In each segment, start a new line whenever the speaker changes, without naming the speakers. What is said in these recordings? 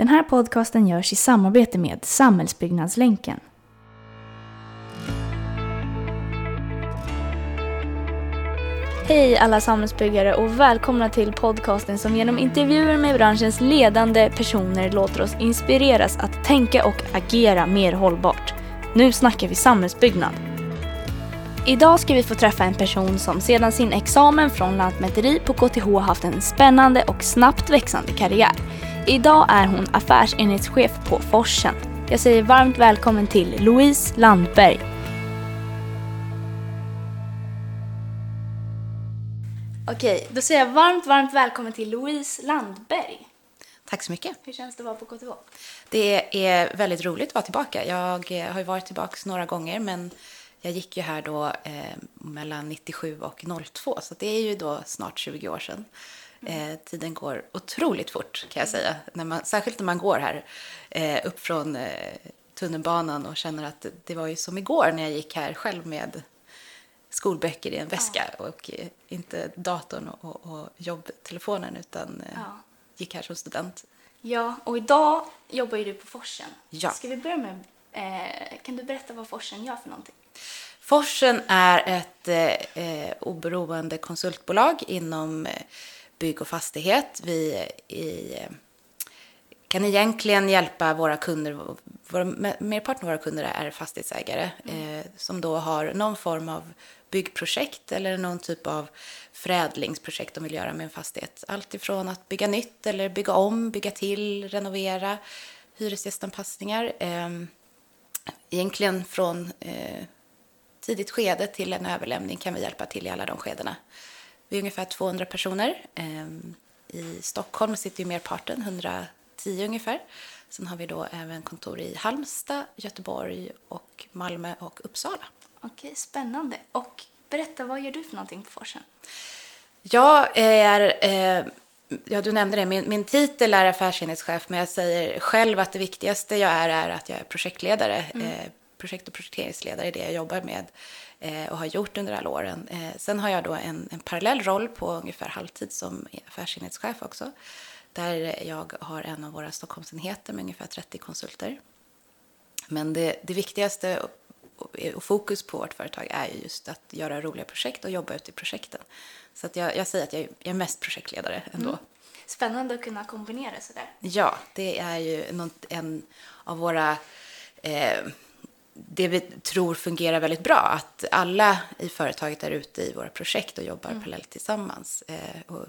Den här podcasten görs i samarbete med Samhällsbyggnadslänken. Hej alla samhällsbyggare och välkomna till podcasten som genom intervjuer med branschens ledande personer låter oss inspireras att tänka och agera mer hållbart. Nu snackar vi samhällsbyggnad. Idag ska vi få träffa en person som sedan sin examen från Lantmäteri på KTH haft en spännande och snabbt växande karriär. Idag är hon affärsenhetschef på Forsen. Jag säger varmt välkommen till Louise Landberg. Okej, då säger jag varmt, varmt välkommen till Louise Landberg.
Tack så mycket.
Hur känns det att vara på KTH?
Det är väldigt roligt att vara tillbaka. Jag eh, har ju varit tillbaka några gånger, men jag gick ju här då eh, mellan 97 och 02, så det är ju då snart 20 år sedan. Eh, tiden går otroligt fort kan jag säga, när man, särskilt när man går här eh, upp från eh, tunnelbanan och känner att det var ju som igår när jag gick här själv med skolböcker i en väska ja. och eh, inte datorn och, och jobbtelefonen utan eh, ja. gick här som student.
Ja, och idag jobbar ju du på Forsen.
Ja.
Ska vi börja med, eh, kan du berätta vad Forsen gör för någonting?
Forsen är ett oberoende konsultbolag inom bygg och fastighet. Vi i, kan egentligen hjälpa våra kunder, våra, merparten av våra kunder är fastighetsägare mm. eh, som då har någon form av byggprojekt eller någon typ av förädlingsprojekt de vill göra med en fastighet. Allt ifrån att bygga nytt eller bygga om, bygga till, renovera, hyresgästanpassningar. Eh, egentligen från eh, tidigt skede till en överlämning kan vi hjälpa till i alla de skedena. Vi är ungefär 200 personer. Ehm, I Stockholm sitter ju merparten, 110 ungefär. Sen har vi då även kontor i Halmstad, Göteborg, och Malmö och Uppsala.
Okej, spännande. Och berätta, vad gör du för någonting på Forsen?
Jag är, eh, ja du nämnde det, min, min titel är affärsenhetschef, men jag säger själv att det viktigaste jag är är att jag är projektledare. Mm. Eh, projekt och projekteringsledare är det jag jobbar med och har gjort under alla åren. Eh, sen har jag då en, en parallell roll på ungefär halvtid som affärsenhetschef också. Där jag har en av våra Stockholmsenheter med ungefär 30 konsulter. Men det, det viktigaste och fokus på vårt företag är just att göra roliga projekt och jobba ute i projekten. Så att jag, jag säger att jag, jag är mest projektledare ändå. Mm.
Spännande att kunna kombinera sådär.
Ja, det är ju något, en av våra eh, det vi tror fungerar väldigt bra, att alla i företaget är ute i våra projekt och jobbar mm. parallellt tillsammans eh, och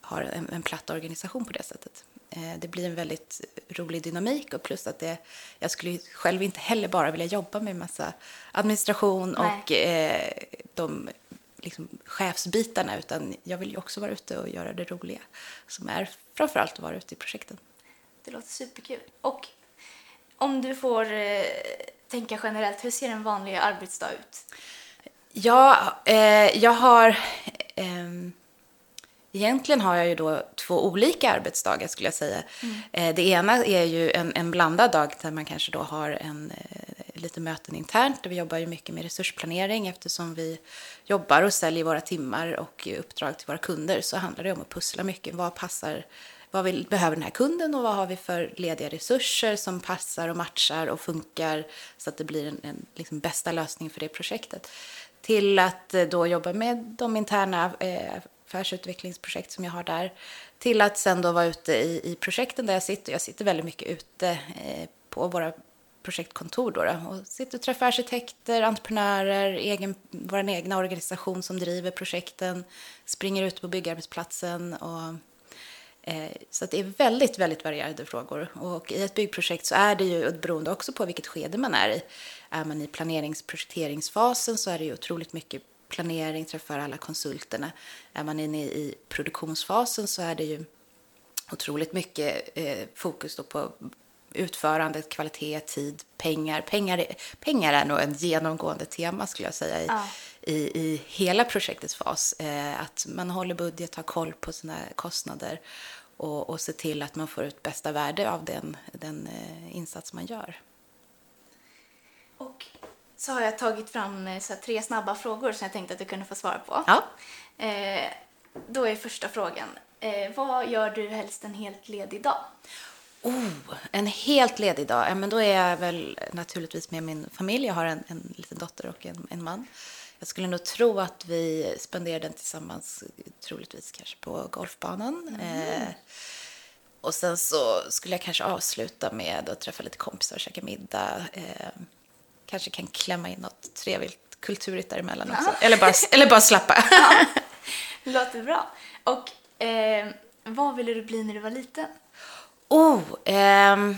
har en, en platt organisation på det sättet. Eh, det blir en väldigt rolig dynamik och plus att det, jag skulle själv inte heller bara vilja jobba med massa administration Nej. och eh, de liksom, chefsbitarna utan jag vill ju också vara ute och göra det roliga som är framförallt att vara ute i projekten.
Det låter superkul. Och om du får eh, tänka generellt, hur ser en vanlig arbetsdag ut?
Ja, eh, jag har... Eh, egentligen har jag ju då två olika arbetsdagar skulle jag säga. Mm. Eh, det ena är ju en, en blandad dag där man kanske då har en eh, lite möten internt. Vi jobbar ju mycket med resursplanering eftersom vi jobbar och säljer våra timmar och uppdrag till våra kunder så handlar det om att pussla mycket. Vad passar vad vi behöver den här kunden och vad har vi för lediga resurser som passar och matchar och funkar så att det blir en, en liksom bästa lösning för det projektet. Till att eh, då jobba med de interna eh, affärsutvecklingsprojekt som jag har där. Till att sen då vara ute i, i projekten där jag sitter. Jag sitter väldigt mycket ute eh, på våra projektkontor då, då och sitter och träffar arkitekter, entreprenörer, egen, vår egna organisation som driver projekten, springer ut på byggarbetsplatsen och Eh, så det är väldigt, väldigt varierade frågor. Och i ett byggprojekt så är det ju beroende också på vilket skede man är i. Är man i planeringsprojekteringsfasen så är det ju otroligt mycket planering, träffar alla konsulterna. Är man inne i produktionsfasen så är det ju otroligt mycket eh, fokus på utförandet, kvalitet, tid, pengar. Pengar, pengar är nog en genomgående tema skulle jag säga i, ja i, i hela projektets fas. Eh, att man håller budget, har koll på sina kostnader och, och se till att man får ut bästa värde av den, den eh, insats man gör.
Och så har jag tagit fram eh, så tre snabba frågor som jag tänkte att du kunde få svara på.
Ja.
Eh, då är första frågan, eh, vad gör du helst en helt ledig dag?
Oh, en helt ledig dag. Ja, men då är jag väl naturligtvis med min familj. Jag har en, en liten dotter och en, en man. Jag skulle nog tro att vi spenderar den tillsammans, troligtvis kanske på golfbanan. Eh, och sen så skulle jag kanske avsluta med att träffa lite kompisar och käka middag. Eh, kanske kan klämma in något trevligt kulturigt däremellan också. Eller, bara, eller bara slappa.
Det låter bra. Och eh, vad ville du bli när du var liten?
Oh, ehm,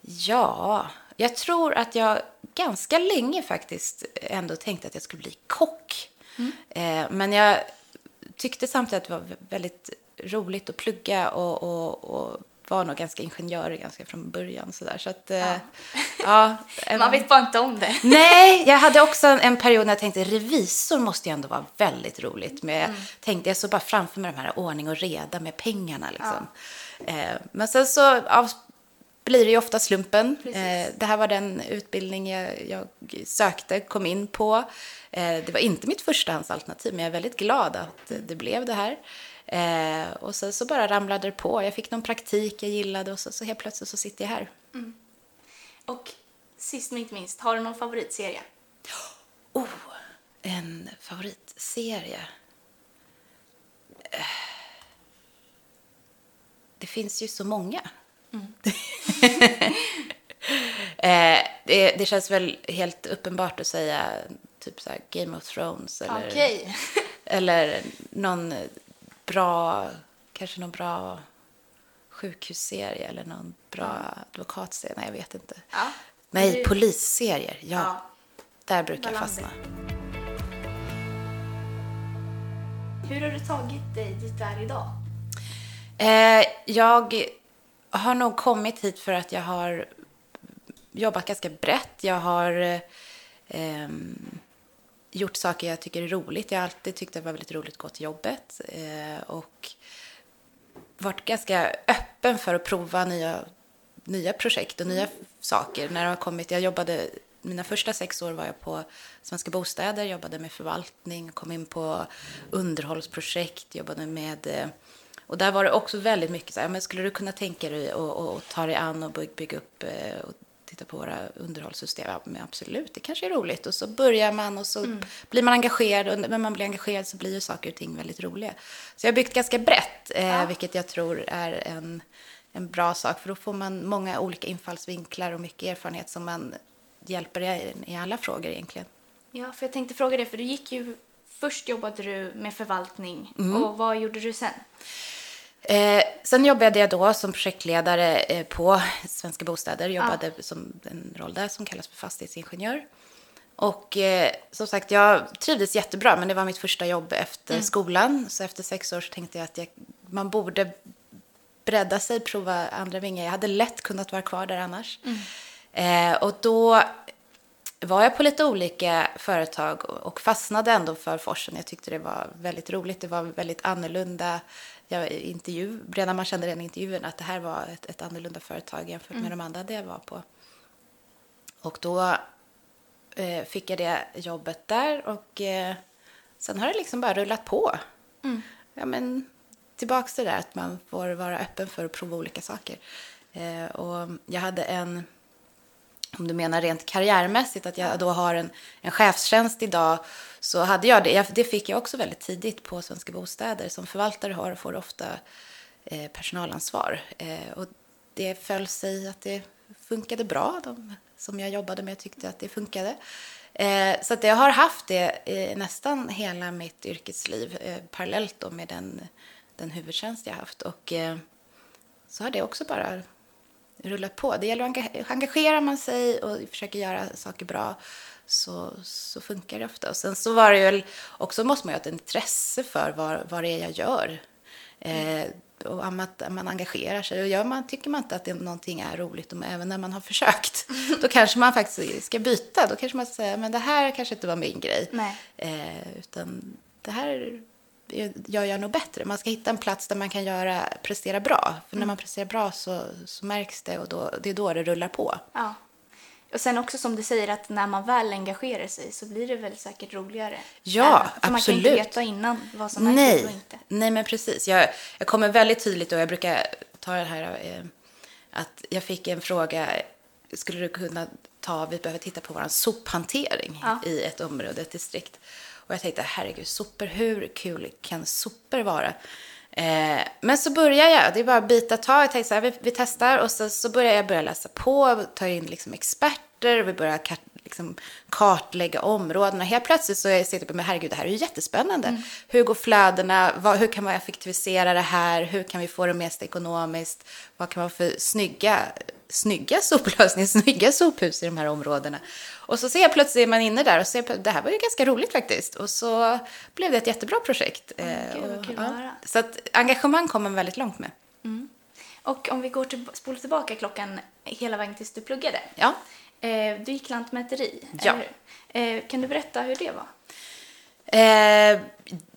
ja, jag tror att jag ganska länge faktiskt ändå tänkte att jag skulle bli kock. Eh, men jag tyckte samtidigt att det var väldigt roligt att plugga och, och, och var nog ganska ingenjör ganska från början. Så, där. så att, eh, ja. em,
Man vet bara inte om det.
Nej, jag hade också en, period när jag tänkte revisor måste ju ändå vara väldigt roligt. Men jag tänkte, jag såg bara framför mig de här ordning och reda med pengarna liksom. Eh, men sen så ja, blir det ju ofta slumpen. Eh, det här var den utbildning jag, jag sökte, kom in på. Eh, det var inte mitt förstahandsalternativ, men jag är väldigt glad att det blev det här. Eh, och sen så bara ramlade det på. Jag fick någon praktik jag gillade och så, så helt plötsligt så sitter jag här.
Och sist men inte minst, har du någon favoritserie?
Oh, en favoritserie. Eh, Det finns ju så många. Eh, det, det känns väl helt uppenbart att säga typ så Game of Thrones eller,
Okej.
eller någon bra, kanske någon bra sjukhusserie eller någon bra advokatserie. Nej, jag vet inte.
Ja.
Nej,
Du-
polisserier. Ja,
Ja.
där brukar jag fastna.
Hur har du tagit dig dit du är idag?
Eh, jag har nog kommit hit för att jag har jobbat ganska brett. Jag har eh, gjort saker jag tycker är roligt. Jag har alltid tyckt att det var väldigt roligt att gå till jobbet. Eh, och varit ganska öppen för att prova nya, nya projekt och nya saker. När jag, har kommit, jag jobbade, mina första sex år var jag på Svenska Bostäder, jobbade med förvaltning, kom in på underhållsprojekt, jobbade med eh, och där var det också väldigt mycket så här, men skulle du kunna tänka dig att och, och ta dig an och by- bygga upp eh, och titta på våra underhållssystem? Ja, men absolut, det kanske är roligt. Och så börjar man och så blir man engagerad och när man blir engagerad så blir ju saker och ting väldigt roliga. Så jag har byggt ganska brett, eh, vilket jag tror är en, en bra sak, för då får man många olika infallsvinklar och mycket erfarenhet som man hjälper i, i alla frågor egentligen.
Ja, för jag tänkte fråga det, för du gick ju... Först jobbade du med förvaltning.
Mm.
Och vad gjorde du sen?
Eh, sen jobbade jag då som projektledare eh, på Svenska Bostäder. Jobbade som en roll där som kallas för fastighetsingenjör. Och eh, som sagt, jag trivdes jättebra, men det var mitt första jobb efter skolan. Så efter sex år så tänkte jag att jag, man borde bredda sig, prova andra vingar. Jag hade lätt kunnat vara kvar där annars. Eh, och då var jag på lite olika företag och fastnade ändå för Forsen. Jag tyckte det var väldigt roligt. Det var väldigt annorlunda. Jag, intervju, redan man kände redan i intervjun att det här var ett, ett annorlunda företag jämfört med de andra det jag var på. Och då eh, fick jag det jobbet där och eh, sen har det liksom bara rullat på. Ja, men, tillbaks till det där att man får vara öppen för att prova olika saker. Eh, och jag hade en om du menar rent karriärmässigt, att jag då har en, en chefstjänst idag, så hade jag det. Det fick jag också väldigt tidigt på Svenska Bostäder. Som förvaltare har får ofta eh, personalansvar. Eh, och det föll sig att det funkade bra. De som jag jobbade med tyckte att det funkade. Eh, så att jag har haft det eh, nästan hela mitt yrkesliv eh, parallellt då med den, den huvudtjänst jag haft. Och eh, så har det också bara rullat på. Det gäller att enga- engagerar man sig och försöker göra saker bra så, så funkar det ofta. Och sen så var det väl också måste man ju ha ett intresse för vad, vad det är jag gör. Eh, och att man, engagerar sig. Och gör man, tycker man inte att det, någonting är roligt, och även när man har försökt, då kanske man faktiskt ska byta. Då kanske man säga, men det här kanske inte var min grej. Eh, utan det här gör jag nog bättre. Man ska hitta en plats där man kan göra, prestera bra. För när man presterar bra så, så märks det och då, det är då det rullar på.
Ja. Och sen också som du säger att när man väl engagerar sig så blir det väl säkert roligare.
Ja,
Även- för Man kan
absolut.
inte veta innan vad som är kul
Nej,
och inte.
nej men precis. Jag, jag kommer väldigt tydligt och jag brukar ta det här eh, att jag fick en fråga, skulle du kunna ta, vi behöver titta på vår sophantering
Ja.
i ett område, ett distrikt. Och jag tänkte, herregud, sopor, hur kul kan sopor vara? Eh, men så börjar jag, det är bara att bita tag. Jag tänkte så här, vi, vi testar och så, så börjar jag börja läsa på, tar in liksom experter, vi börjar kart, liksom kartlägga områdena. Helt plötsligt så är jag sitter på, men herregud, det här är ju jättespännande. Hur går flödena? Vad, hur kan man effektivisera det här? Hur kan vi få det mest ekonomiskt? Vad kan man för snygga, snygga soplösningar, snygga sophus i de här områdena? Och så ser jag plötsligt är man inne där och ser det här var ju ganska roligt faktiskt. Och så blev det ett jättebra projekt.
gud, vad
och,
kul att höra.
Så att engagemang kommer man väldigt långt med.
Och om vi går till, spolar tillbaka klockan hela vägen tills du pluggade.
Ja.
Eh, du gick lantmäteri,
Ja.
eller hur? Eh, kan du berätta hur det var?
Eh,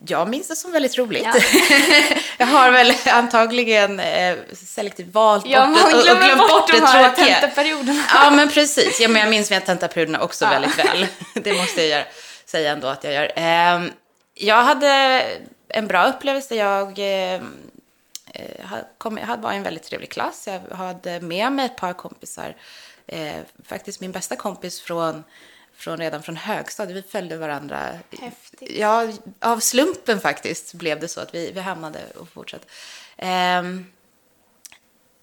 jag minns det som väldigt roligt.
Ja.
jag har väl antagligen eh, selektivt valt
Ja,
bort det och, och glömt
bort
bort
de
det
här
tråkiga.
tentaperioderna.
Ja, men precis. Ja, men jag minns mina tentaperioderna också
Ja.
väldigt väl. Det måste jag göra, säga ändå att jag gör. Eh, jag hade en bra upplevelse. Jag, eh, eh, kom, jag hade- var en väldigt trevlig klass. Jag hade med mig ett par kompisar. Eh, faktiskt min bästa kompis från, från redan från högstadiet. Vi följde varandra.
Häftigt.
Ja, av slumpen faktiskt blev det så att vi, vi hamnade och fortsatte. Ehm,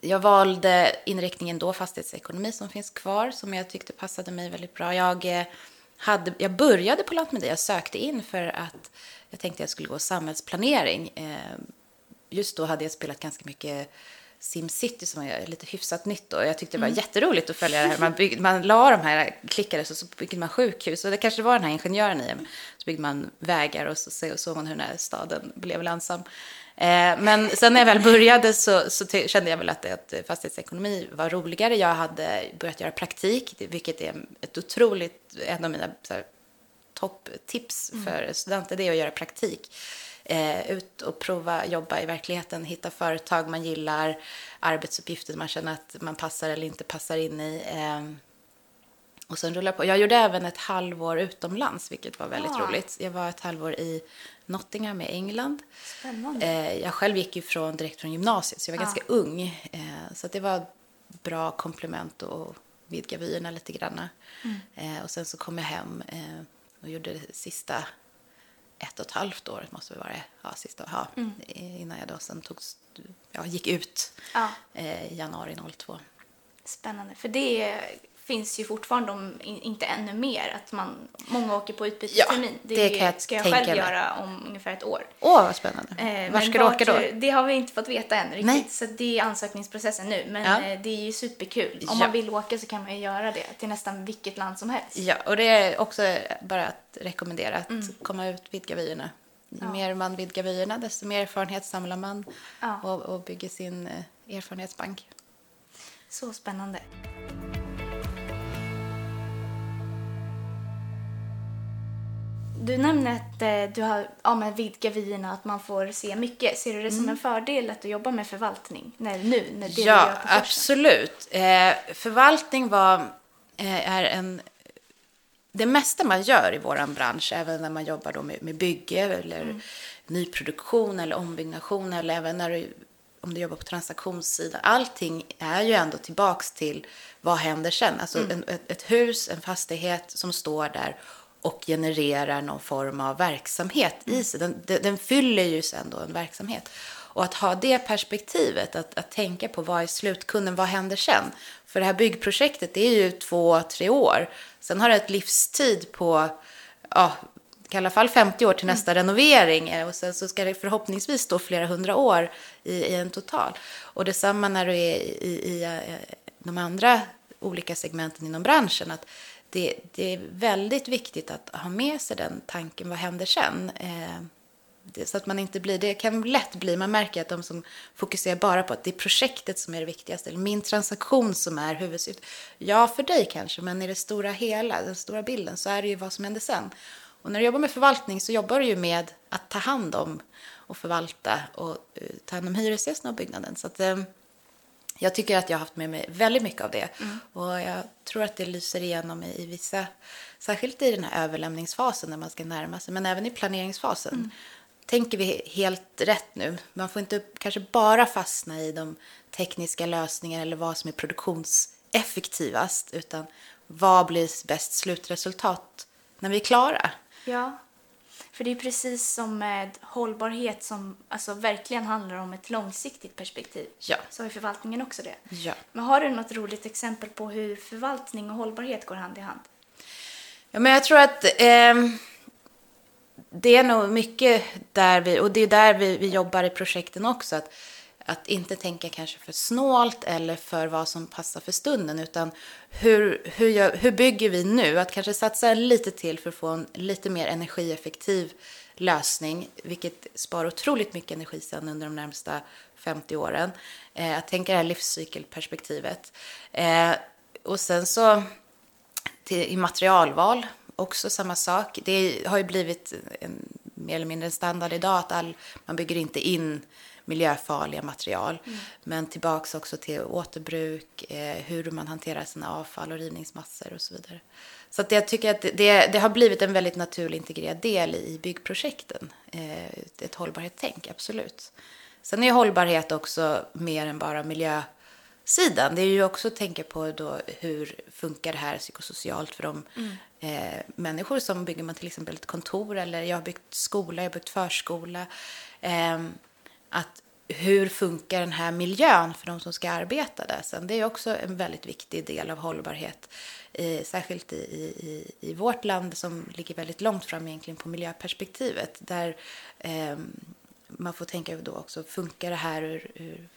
jag valde inriktningen då, fastighetsekonomi, som finns kvar, som jag tyckte passade mig väldigt bra. Jag, eh, hade, jag började på Lantmäteri, jag sökte in för att jag tänkte jag skulle gå samhällsplanering. Eh, Just då hade jag spelat ganska mycket SimCity som är lite hyfsat nytt då. Jag tyckte det var jätteroligt att följa det här. Man, bygg, man la de här, klickade så, så byggde man sjukhus. Och det kanske var den här ingenjören i. Så byggde man vägar och så så- såg man hur den här staden blev lönsam. Eh, men sen när jag väl började så, så kände jag väl att, att fastighetsekonomi var roligare. Jag hade börjat göra praktik, vilket är ett otroligt, en av mina topptips för studenter, det är att göra praktik. Eh, ut och prova jobba i verkligheten, hitta företag man gillar, arbetsuppgifter man känner att man passar eller inte passar in i. Eh, och sen rulla på. Jag gjorde även ett halvår utomlands, vilket var väldigt
Ah.
roligt. Jag var ett halvår i Nottingham i England. Eh, jag själv gick ju från, direkt från gymnasiet, så jag var
Ja.
ganska ung. Eh, så det var ett bra komplement att vidga vyerna lite grann. Eh, och sen så kom jag hem eh, och gjorde det sista ett och ett halvt året, måste det vara. Ja, sista, ja, innan jag då sen tog, ja, gick ut
Ja.
eh, januari 02.
Spännande. För det finns ju fortfarande, om in- inte ännu mer, att man, många åker på utbytestermin.
Ja, det kan jag
ska jag själv
mig.
göra om ungefär ett år.
Åh, vad spännande.
Eh,
Var ska du åka då?
Det har vi inte fått veta än riktigt.
Nej.
Så det är ansökningsprocessen nu. Men
Ja.
eh, det är ju superkul. Om
Ja.
man vill åka så kan man ju göra det till nästan vilket land som helst.
Ja, och det är också bara att rekommendera att
Mm.
komma ut, vidga vyerna. Ju
Ja.
mer man vidgar vyerna, desto mer erfarenhet samlar man och, och bygger sin eh, erfarenhetsbank.
Så spännande. Du nämner att eh, du har ja, men vidga vyerna, att man får se mycket. Ser du det som en fördel att du jobbar med förvaltning när, nu? När det
Ja, absolut. Eh, förvaltning var, eh, är en... Det mesta man gör i vår bransch, även när man jobbar då med, med bygge eller
Mm.
nyproduktion eller ombyggnation eller även när du, om du jobbar på transaktionssidan. Allting är ju ändå tillbaks till vad händer sen. Alltså
Mm.
en, ett, ett hus, en fastighet som står där och genererar någon form av verksamhet
Mm.
i sig. Den, den, fyller ju sen då en verksamhet. Och att ha det perspektivet, att, att tänka på vad är slutkunden, vad händer sen? För det här byggprojektet, det är ju två, tre år. Sen har det ett livstid på, ja, i alla fall 50 år till nästa renovering. eh, Och sen så ska det förhoppningsvis stå flera hundra år i, i en total. Och detsamma när du är i, i eh, de andra olika segmenten inom branschen. Att det, det är väldigt viktigt att ha med sig den tanken, vad händer sen? Eh, det, så att man inte blir, det kan lätt bli, man märker att de som fokuserar bara på att det är projektet som är det viktigaste, eller min transaktion som är huvudsyftet. Ja, för dig kanske, men i det stora hela, den stora bilden, så är det ju vad som händer sen. Och när du jobbar med förvaltning så jobbar du ju med att ta hand om och förvalta och eh, ta hand om hyresgästerna och byggnaden. Så att, eh, jag tycker att jag har haft med mig väldigt mycket av det. Och jag tror att det lyser igenom i, vissa, särskilt i den här överlämningsfasen när man ska närma sig, men även i planeringsfasen. tänker vi helt rätt nu. Man får inte kanske bara fastna i de tekniska lösningarna eller vad som är produktionseffektivast, utan vad blir bäst slutresultat när vi är klara?
Ja, för det är precis som med hållbarhet som alltså, verkligen handlar om ett långsiktigt perspektiv.
Ja.
Så har förvaltningen också det.
Ja.
Men har du något roligt exempel på hur förvaltning och hållbarhet går hand i hand?
Ja, men jag tror att eh, det är nog mycket där vi, och det är där vi, vi jobbar i projekten också, att, att inte tänka kanske för snålt eller för vad som passar för stunden, utan hur, hur, gör, hur bygger vi nu? Att kanske satsa lite till för att få en lite mer energieffektiv lösning, vilket sparar otroligt mycket energi sen under de närmsta 50 åren. Eh, att tänka det här livscykelperspektivet. Eh, och sen så till, i materialval, också samma sak. Det har ju blivit en, mer eller mindre en standard idag att all, man bygger inte in miljöfarliga material. Mm. Men tillbaks också till återbruk, eh, hur man hanterar sina avfall och rivningsmassor och så vidare. Så att jag tycker att det, det har blivit en väldigt naturlig integrerad del i byggprojekten. Eh, ett hållbarhetstänk, absolut. Sen är hållbarhet också mer än bara miljö sidan. Det är ju också att tänka på då hur funkar det här psykosocialt för de mm. eh, människor som bygger man till exempel ett kontor eller jag har byggt skola, jag har byggt förskola. Eh, att hur funkar den här miljön för de som ska arbeta där sen? Det är också en väldigt viktig del av hållbarhet. Särskilt i, i, i vårt land som ligger väldigt långt fram egentligen på miljöperspektivet. Där eh, man får tänka då också, funkar det här ur, ur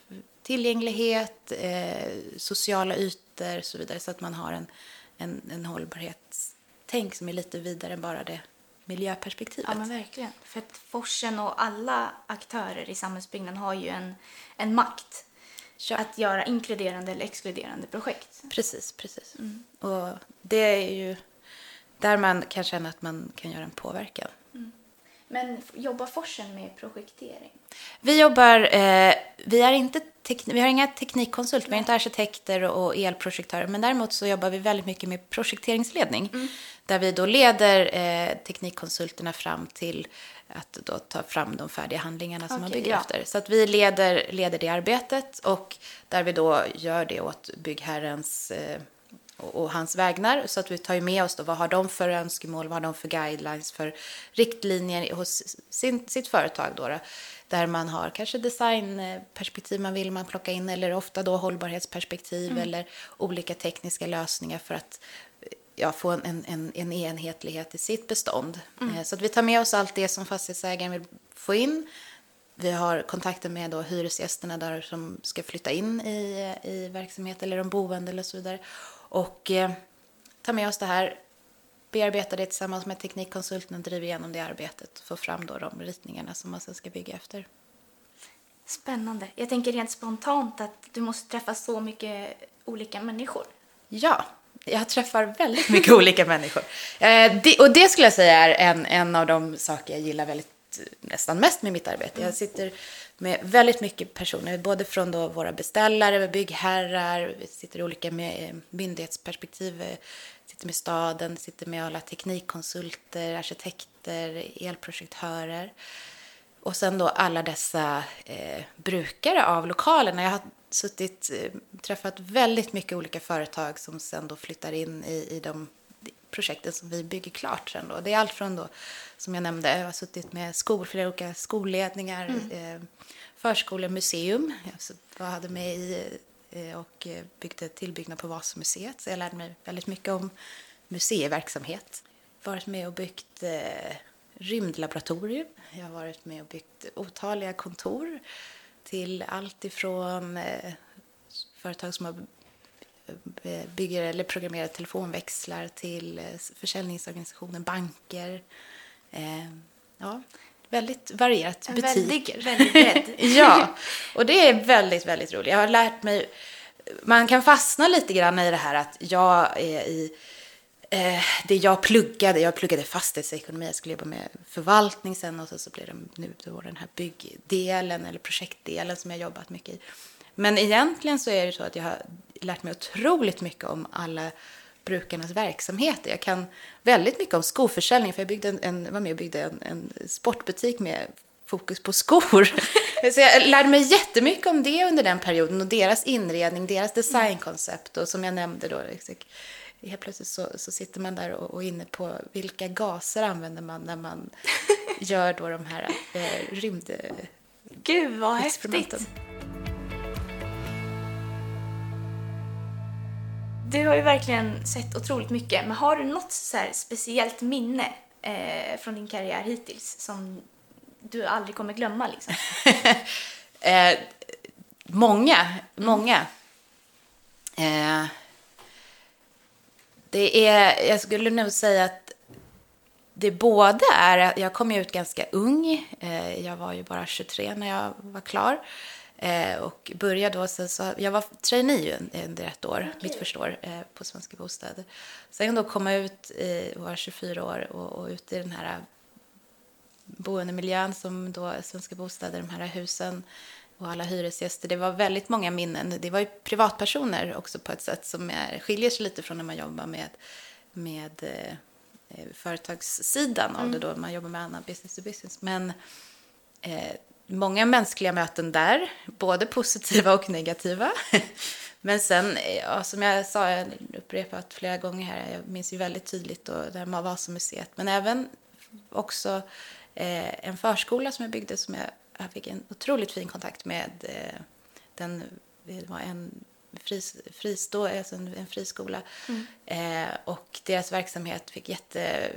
tillgänglighet, eh, sociala ytor och så vidare. Så att man har en, en, en hållbarhetstänk som är lite vidare än bara det miljöperspektivet.
Ja, men verkligen. För att Forsen och alla aktörer i samhällsbyggnaden har ju en, en makt ja. att göra inkluderande eller exkluderande projekt.
Precis, precis. Mm. Och det är ju där man kan känna att man kan göra en påverkan.
Men jobbar Forsen med projektering?
Vi jobbar, eh, vi, är inte vi har inga teknikkonsulter, vi har inte arkitekter och elprojektörer, men däremot så jobbar vi väldigt mycket med projekteringsledning, mm. där vi då leder eh, teknikkonsulterna fram till att då ta fram de färdiga handlingarna som okay, man bygger ja. efter. Så att vi leder, leder det arbetet och där vi då gör det åt byggherrens eh, och, hans vägnar. Så att vi tar med oss då, vad har de för önskemål, vad har de för guidelines, för riktlinjer hos sin, sitt företag. Då, då där man har kanske designperspektiv man vill man plocka in eller ofta då hållbarhetsperspektiv mm. eller olika tekniska lösningar för att ja, få en, en, en enhetlighet i sitt bestånd. Mm. Eh, så att vi tar med oss allt det som fastighetsägaren vill få in. Vi har kontakter med då hyresgästerna där som ska flytta in i, i verksamhet eller de boende eller så vidare. Och eh, tar med oss det här, bearbetar det tillsammans med teknikkonsulten och driver igenom det arbetet och får fram då de ritningarna som man sen ska bygga efter.
Spännande. Jag tänker rent spontant att du måste träffa så mycket olika människor.
Ja, jag träffar väldigt mycket olika människor. Eh, det, och det skulle jag säga är en, en av de saker jag gillar väldigt nästan mest med mitt arbete. Jag sitter med väldigt mycket personer, både från då våra beställare, byggherrar, vi sitter i olika eh, myndighetsperspektiv, eh, sitter med staden, sitter med alla teknikkonsulter, arkitekter, elprojektörer. Och sen då alla dessa eh, brukare av lokalerna. Jag har suttit, eh, träffat väldigt mycket olika företag som sen då flyttar in i, i de projekten som vi bygger klart sen då. Det är allt från då, som jag nämnde, jag har suttit med skol, flera olika skolledningar, mm. eh, förskolemuseum. Jag hade med i eh, och byggde tillbyggnad på Vasamuseet, så jag lärde mig väldigt mycket om museiverksamhet. Varit med och byggt eh, rymdlaboratorium. Jag har varit med och byggt otaliga kontor till allt ifrån eh, företag som har bygger eller programmerar telefonväxlar till eh, försäljningsorganisationer, banker. Eh, ja, väldigt varierat. En Butiker.
Väldigt, väldigt
ja, och det är väldigt, väldigt roligt. Jag har lärt mig, man kan fastna lite grann i det här att jag är i eh, det jag pluggade, jag pluggade fastighetsekonomi, jag skulle jobba med förvaltning sen och så, så blev det nu då den här byggdelen eller projektdelen som jag jobbat mycket i. Men egentligen så är det så att jag har lärt mig otroligt mycket om alla brukarnas verksamheter. Jag kan väldigt mycket om skoförsäljning, för jag byggde en, en, var med och byggde en, en sportbutik med fokus på skor. så jag lärde mig jättemycket om det under den perioden och deras inredning, deras designkoncept och som jag nämnde då. Liksom, helt plötsligt så, så sitter man där och, och inne på vilka gaser använder man när man gör då de här eh, rymd...
Gud vad häftigt! Du har ju verkligen sett otroligt mycket, men har du något så speciellt minne eh, från din karriär hittills som du aldrig kommer glömma? Liksom?
eh, många, många. Eh, det är, jag skulle nog säga att det både är, jag kom ut ganska ung, eh, jag var ju bara 23 när jag var klar. Eh, och började då, så, så, jag var trainee under ett år, okay. mitt första år eh, på Svenska Bostäder. Sen då komma ut, i, var 24 år och, och ut i den här boendemiljön som då Svenska Bostäder, de här husen och alla hyresgäster. Det var väldigt många minnen. Det var ju privatpersoner också på ett sätt som är, skiljer sig lite från när man jobbar med, med eh, eh företagssidan av mm. det då. Man jobbar med annan business to business. Men eh, många mänskliga möten där, både positiva och negativa. Men sen, ja, som jag sa, jag upprepat flera gånger här, jag minns ju väldigt tydligt då, där man var som museet, men även också eh, en förskola som jag byggde som jag, jag fick en otroligt fin kontakt med. Eh, den, det var en fris, fristå, alltså en, en friskola. Mm. Eh, och deras verksamhet fick jätte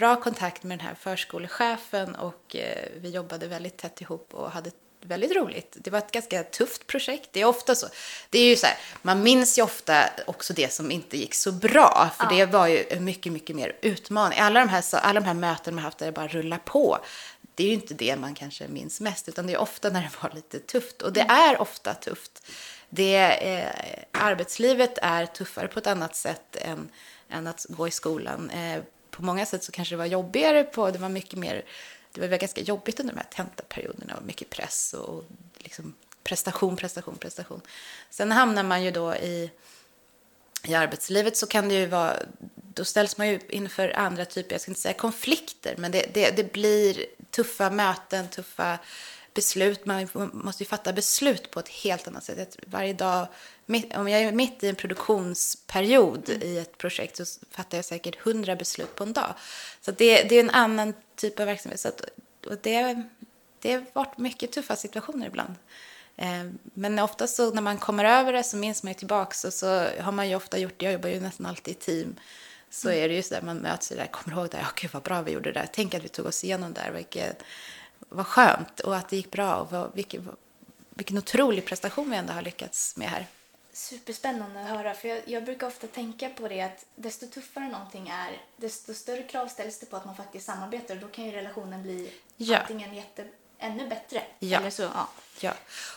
bra kontakt med den här förskolechefen och eh, vi jobbade väldigt tätt ihop och hade väldigt roligt. Det var ett ganska tufft projekt. Det är ofta så. Det är ju så här, man minns ju ofta också det som inte gick så bra, för ja. det var ju mycket, mycket mer utmaning. Alla de här, alla de här möten man haft där det bara rullar på, det är ju inte det man kanske minns mest, utan det är ofta när det var lite tufft. Och det mm. är ofta tufft. Det, eh, arbetslivet är tuffare på ett annat sätt än, än att gå i skolan. Eh, på många sätt så kanske det var jobbigare på, det var mycket mer, det var ganska jobbigt under de här tentaperioderna och mycket press och liksom prestation, prestation, prestation. Sen hamnar man ju då i, i arbetslivet så kan det ju vara, då ställs man ju inför andra typer, jag ska inte säga konflikter, men det, det, det blir tuffa möten, tuffa beslut. Man måste ju fatta beslut på ett helt annat sätt. Varje dag, om jag är mitt i en produktionsperiod mm. i ett projekt så fattar jag säkert hundra beslut på en dag. Så det, det, är en annan typ av verksamhet. Så att, och det, det har varit mycket tuffa situationer ibland. Eh, men ofta så när man kommer över det så minns man ju tillbaks och så har man ju ofta gjort det. Jag jobbar ju nästan alltid i team. Så mm. är det ju så där man möts där, kommer ihåg det, ja gud vad bra vi gjorde det där. Tänk att vi tog oss igenom det där, vilket vad skönt och att det gick bra och vad, vilken, vilken otrolig prestation vi ändå har lyckats med här.
Superspännande att höra, för jag, jag, brukar ofta tänka på det att desto tuffare någonting är, desto större krav ställs det på att man faktiskt samarbetar och då kan ju relationen bli ja. antingen jätte, ännu bättre.
Ja.
Eller så, ja.
ja.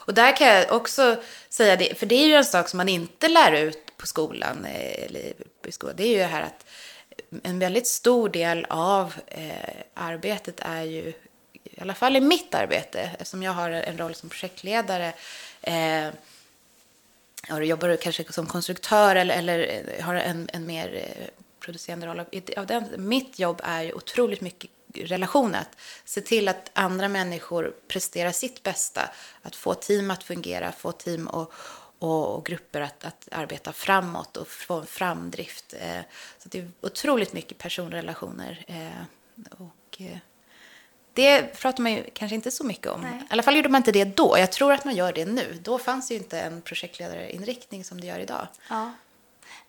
Och där kan jag också säga det, för det är ju en sak som man inte lär ut på skolan, eh, eller i skolan, det är ju det här att en väldigt stor del av eh, arbetet är ju i alla fall i mitt arbete, eftersom jag har en roll som projektledare, eh, och jobbar kanske som konstruktör eller, eller eh, har en, en mer eh, producerande roll. Av den, mitt jobb är ju otroligt mycket relation, att se till att andra människor presterar sitt bästa, att få team att fungera, få team och, och, och grupper att, att, arbeta framåt och få en framdrift. Eh, så det är otroligt mycket personrelationer. Eh, och, eh, det pratar man ju kanske inte så mycket om. Nej. I alla fall gjorde man inte det då. Jag tror att man gör det nu. Då fanns ju inte en projektledarinriktning som det gör idag.
Ja.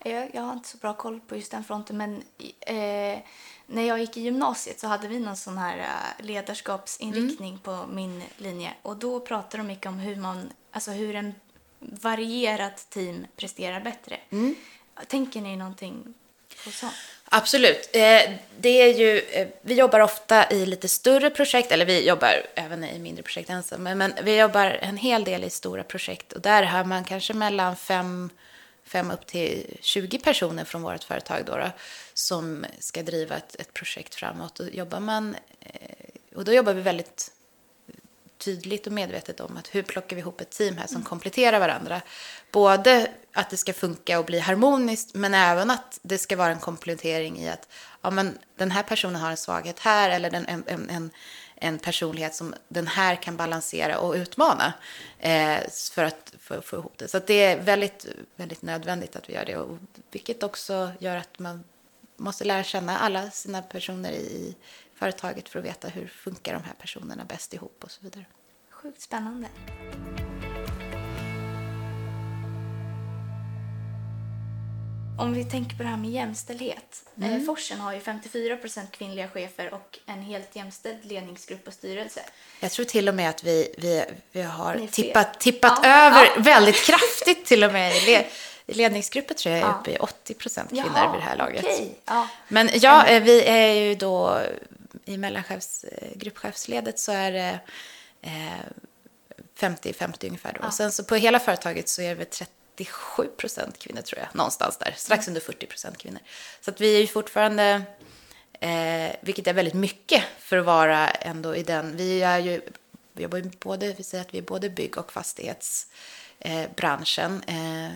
Jag, jag har inte så bra koll på just den fronten, men eh, när jag gick i gymnasiet så hade vi någon sån här uh, ledarskapsinriktning mm. på min linje. Och då pratade de mycket om hur, man, alltså hur en varierat team presterar bättre. Mm. Tänker ni någonting på sånt?
Absolut. Eh, det är ju, eh, vi jobbar ofta i lite större projekt, eller vi jobbar även i mindre projekt ensamma, men vi jobbar en hel del i stora projekt och där har man kanske mellan fem, fem upp till 20 personer från vårt företag då, då som ska driva ett, ett projekt framåt. Och, jobbar man, eh, och då jobbar vi väldigt tydligt och medvetet om att hur plockar vi ihop ett team här som mm. kompletterar varandra. Både att det ska funka och bli harmoniskt, men även att det ska vara en komplettering i att ja, men den här personen har en svaghet här eller en, en, en, en personlighet som den här kan balansera och utmana eh, för att få, få ihop det. Så det är väldigt, väldigt nödvändigt att vi gör det, och, vilket också gör att man måste lära känna alla sina personer i företaget för att veta hur funkar de här personerna bäst ihop och så vidare.
Sjukt spännande. Om vi tänker på det här med jämställdhet. Mm. Eh, Forsen har ju 54% kvinnliga chefer och en helt jämställd ledningsgrupp och styrelse.
Jag tror till och med att vi, vi, vi har tippat, tippat ja. över ja. väldigt kraftigt till och med. I ledningsgruppen tror jag är ja. uppe i 80% kvinnor Jaha, vid det här laget. Okay. Ja. Men ja, eh, vi är ju då i mellanchefs, eh, gruppchefsledet så är det 50-50 ungefär. Då. Och sen så på hela företaget så är det 30 37 procent kvinnor tror jag, någonstans där, strax under 40 procent kvinnor. Så att vi är ju fortfarande, eh, vilket är väldigt mycket för att vara ändå i den, vi är ju, vi jobbar ju både, vi säger att vi är både bygg och fastighetsbranschen. Eh, eh,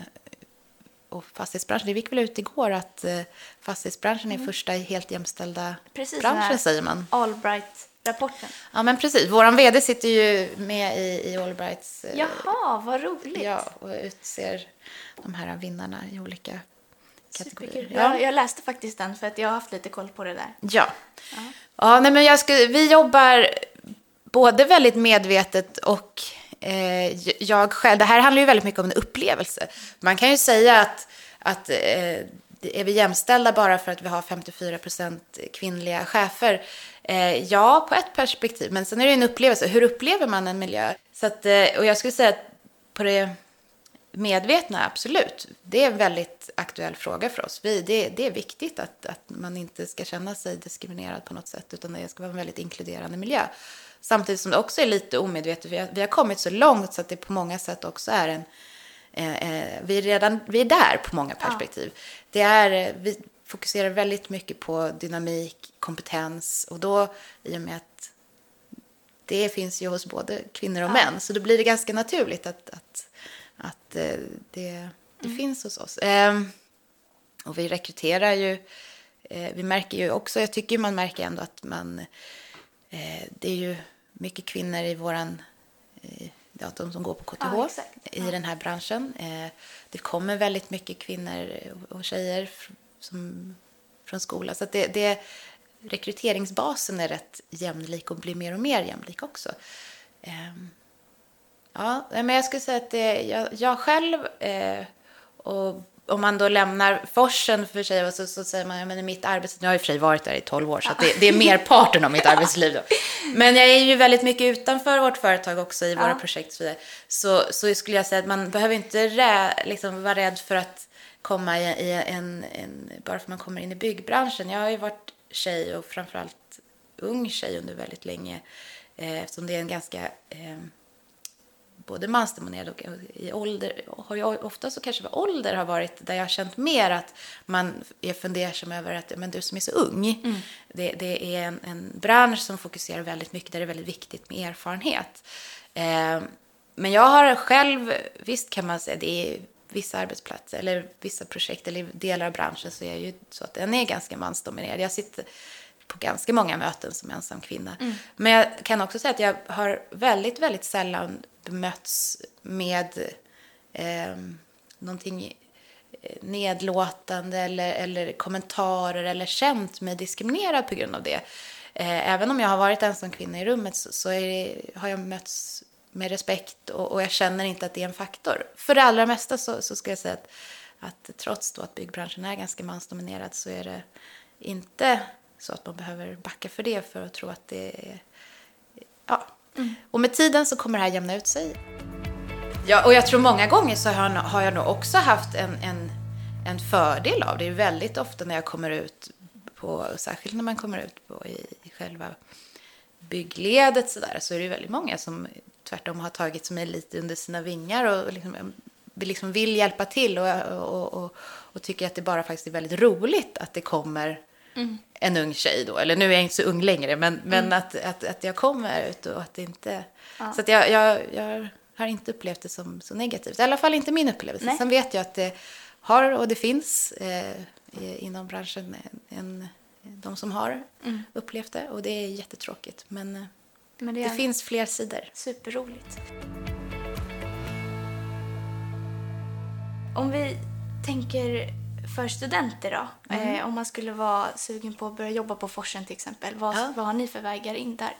och fastighetsbranschen, det gick väl ut igår att eh, fastighetsbranschen är mm. första helt jämställda Precis, branschen säger man.
Allbright rapporten.
Ja, men precis. Vår vd sitter ju med i, i Allbrights...
Eh, Jaha, vad roligt.
Ja, och utser de här vinnarna i olika kategorier.
Ja. Jag, jag läste faktiskt den för att jag har haft lite koll på det där.
Ja. Ja, ja nej, men jag skulle, vi jobbar både väldigt medvetet och eh, jag själv. Det här handlar ju väldigt mycket om en upplevelse. Man kan ju säga att, att eh, är vi jämställda bara för att vi har 54 procent kvinnliga chefer? Eh, ja, på ett perspektiv, men sen är det en upplevelse. Hur upplever man en miljö? Så att, eh, och jag skulle säga att på det medvetna, absolut. Det är en väldigt aktuell fråga för oss. Vi, det, det är viktigt att, att man inte ska känna sig diskriminerad på något sätt, utan det ska vara en väldigt inkluderande miljö. Samtidigt som det också är lite omedvetet. Vi har, vi har kommit så långt så att det på många sätt också är en Eh, eh, vi, är redan, vi är där på många perspektiv. Ja. Det är, eh, vi fokuserar väldigt mycket på dynamik, kompetens och då i och med att det finns ju hos både kvinnor och män så då blir det ganska naturligt att, att, att det, det mm. finns hos oss. Ehm, och vi rekryterar ju, vi märker ju också, jag tycker man märker ändå att man, det är ju mycket kvinnor i våran ja, de som går på KTH ja, i den här branschen. Eh, det kommer väldigt mycket kvinnor och tjejer som, från skolan. Så det, det, rekryteringsbasen är rätt jämlik och blir mer och mer jämlik också. Eh, ja, men jag skulle säga att det, jag, jag själv eh, och om man då lämnar forsen för sig och så, så säger man, ja men i mitt arbetsliv, jag har i och för sig varit där i 12 år så det, det, är merparten av mitt arbetsliv då. Men jag är ju väldigt mycket utanför vårt företag också i våra ja. projekt så, så Så, skulle jag säga att man behöver inte rä, liksom, vara rädd för att komma i, en, en, bara för att man kommer in i byggbranschen. Jag har ju varit tjej och framförallt ung tjej under väldigt länge eh, eftersom det är en ganska eh, både mansdominerad och i ålder, har jag ofta så kanske ålder har varit där jag har känt mer att man är fundersam över att men du som är så ung, mm. det, det, är en, en, bransch som fokuserar väldigt mycket där det är väldigt viktigt med erfarenhet. Eh, men jag har själv, visst kan man säga, det är vissa arbetsplatser eller vissa projekt eller delar av branschen så är ju så att den är ganska mansdominerad. Jag sitter på ganska många möten som ensam kvinna. Mm. Men jag kan också säga att jag har väldigt, väldigt sällan bemötts med eh, någonting nedlåtande eller, eller kommentarer eller känt mig diskriminerad på grund av det. Eh, även om jag har varit ensam kvinna i rummet så, så det, har jag mötts med respekt och, och, jag känner inte att det är en faktor. För det allra mesta så, så ska jag säga att, att trots då att byggbranschen är ganska mansdominerad så är det inte så att man behöver backa för det för att tro att det är... Ja. Mm. Och med tiden så kommer det här jämna ut sig. Ja, och jag tror många gånger så har, har jag nog också haft en, en, en fördel av det. Det är väldigt ofta när jag kommer ut på, särskilt när man kommer ut på i, i själva byggledet så där, så är det väldigt många som tvärtom har tagit mig lite under sina vingar och liksom, liksom vill hjälpa till och, och, och, och, tycker att det bara faktiskt är väldigt roligt att det kommer mm. en ung tjej då. Eller nu är jag inte så ung längre, men, men mm. att, att, att jag kommer ut och att det inte... Ja. Så att jag, jag, jag har inte upplevt det som så negativt. I alla fall inte min upplevelse. Nej. Sen vet jag att det har och det finns eh, inom branschen en, de som har mm. upplevt det och det är jättetråkigt. Men, eh,
Men
det, det finns fler sidor.
Superroligt. Om vi tänker för studenter då?
Mm.
Eh, om man skulle vara sugen på att börja jobba på Forsen till exempel. Vad,
Ja.
vad har ni för vägar in där?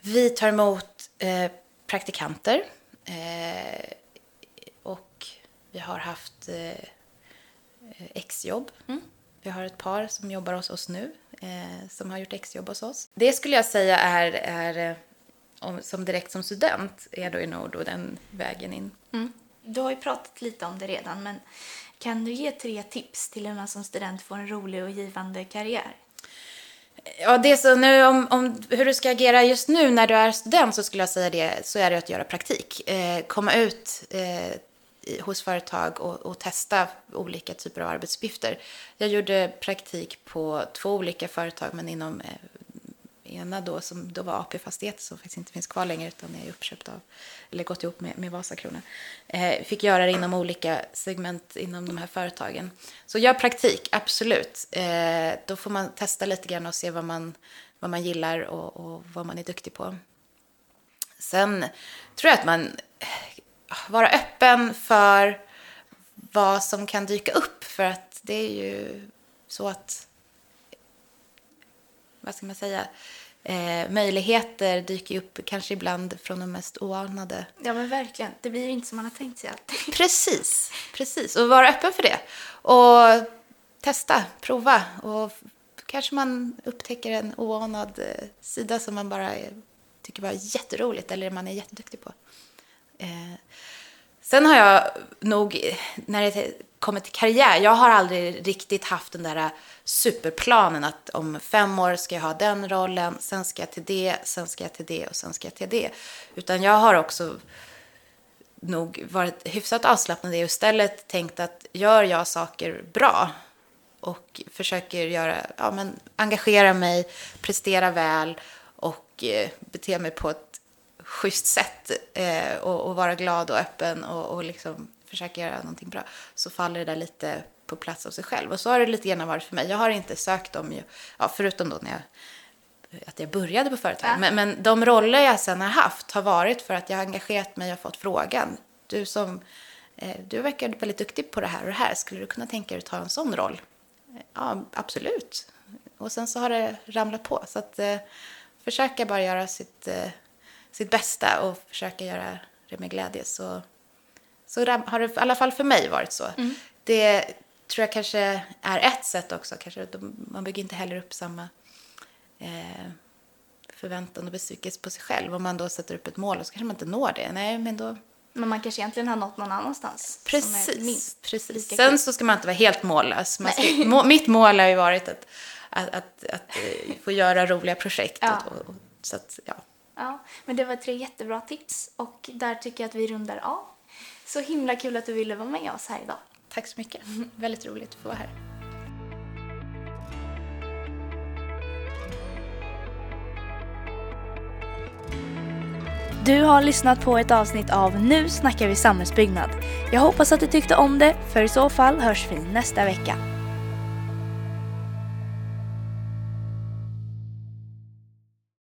Vi tar emot eh, praktikanter eh, och vi har haft eh, exjobb. Vi har ett par som jobbar hos oss nu eh, som har gjort exjobb hos oss. Det skulle jag säga är, är eh, om, som direkt som student är då i Nord och den vägen in.
Du har ju pratat lite om det redan, men kan du ge tre tips till hur man som student får en rolig och givande karriär?
Ja, det så nu om, om hur du ska agera just nu när du är student så skulle jag säga det, så är det att göra praktik. Eh, komma ut eh, i, hos företag och, och testa olika typer av arbetsuppgifter. Jag gjorde praktik på två olika företag, men inom eh, ena då som då var AP Fastigheter som faktiskt inte finns kvar längre utan är uppköpt av, eller gått ihop med, med Vasakronan. Eh, fick göra det inom olika segment inom de här företagen. Så gör praktik, absolut. Eh, då får man testa lite grann och se vad man, vad man gillar och, och vad man är duktig på. Sen tror jag att man vara öppen för vad som kan dyka upp för att det är ju så att vad ska man säga eh, möjligheter dyker upp kanske ibland från de mest oanade
Ja, men verkligen. Det blir ju inte som man har tänkt sig alltid.
Precis, precis. Och vara öppen för det. Och testa, prova. Och kanske man upptäcker en oanad eh, sida som man bara eh, tycker var jätteroligt eller man är jätteduktig på. Eh, sen har jag nog, när det kommer till karriär, jag har aldrig riktigt haft den där superplanen att om fem år ska jag ha den rollen, sen ska jag till det, sen ska jag till det och sen ska jag till det. Utan jag har också nog varit hyfsat avslappnad i och istället tänkt att gör jag saker bra och försöker göra, ja, men, engagera mig, prestera väl och eh, bete mig på ett schysst sätt eh, och, och vara glad och öppen och, och liksom försöka göra någonting bra så faller det där lite på plats av sig själv. Och så har det lite grann varit för mig. Jag har inte sökt ju, ja, förutom då när jag att jag började på företag.
Ja.
Men, men de roller jag sen har haft har varit för att jag har engagerat mig och fått frågan. Du som, eh, du verkar väldigt duktig på det här och det här. Skulle du kunna tänka dig att ta en sån roll? Eh, Ja, absolut. Och sen så har det ramlat på. Så att eh, försöka bara göra sitt, eh, sitt bästa och försöka göra det med glädje. Så, så har det i alla fall för mig varit så. Det tror jag kanske är ett sätt också. Kanske, man bygger inte heller upp samma eh, förväntan och besvikelse på sig själv. Om man då sätter upp ett mål och så kanske man inte når det. Nej, men då...
Men man kanske egentligen har nått någon annanstans.
Precis. precis. Sen
kul.
så ska man inte vara helt mållös. Man ska, må, mitt mål har ju varit att, att, att, att eh, få göra roliga projekt.
Ja.
Och, och, så att, ja.
Ja, men det var tre jättebra tips och där tycker jag att vi rundar av. Så himla kul att du ville vara med oss här idag.
Tack så mycket. Väldigt roligt att få vara här.
Du har lyssnat på ett avsnitt av Nu snackar vi samhällsbyggnad. Jag hoppas att du tyckte om det, för i så fall hörs vi nästa vecka.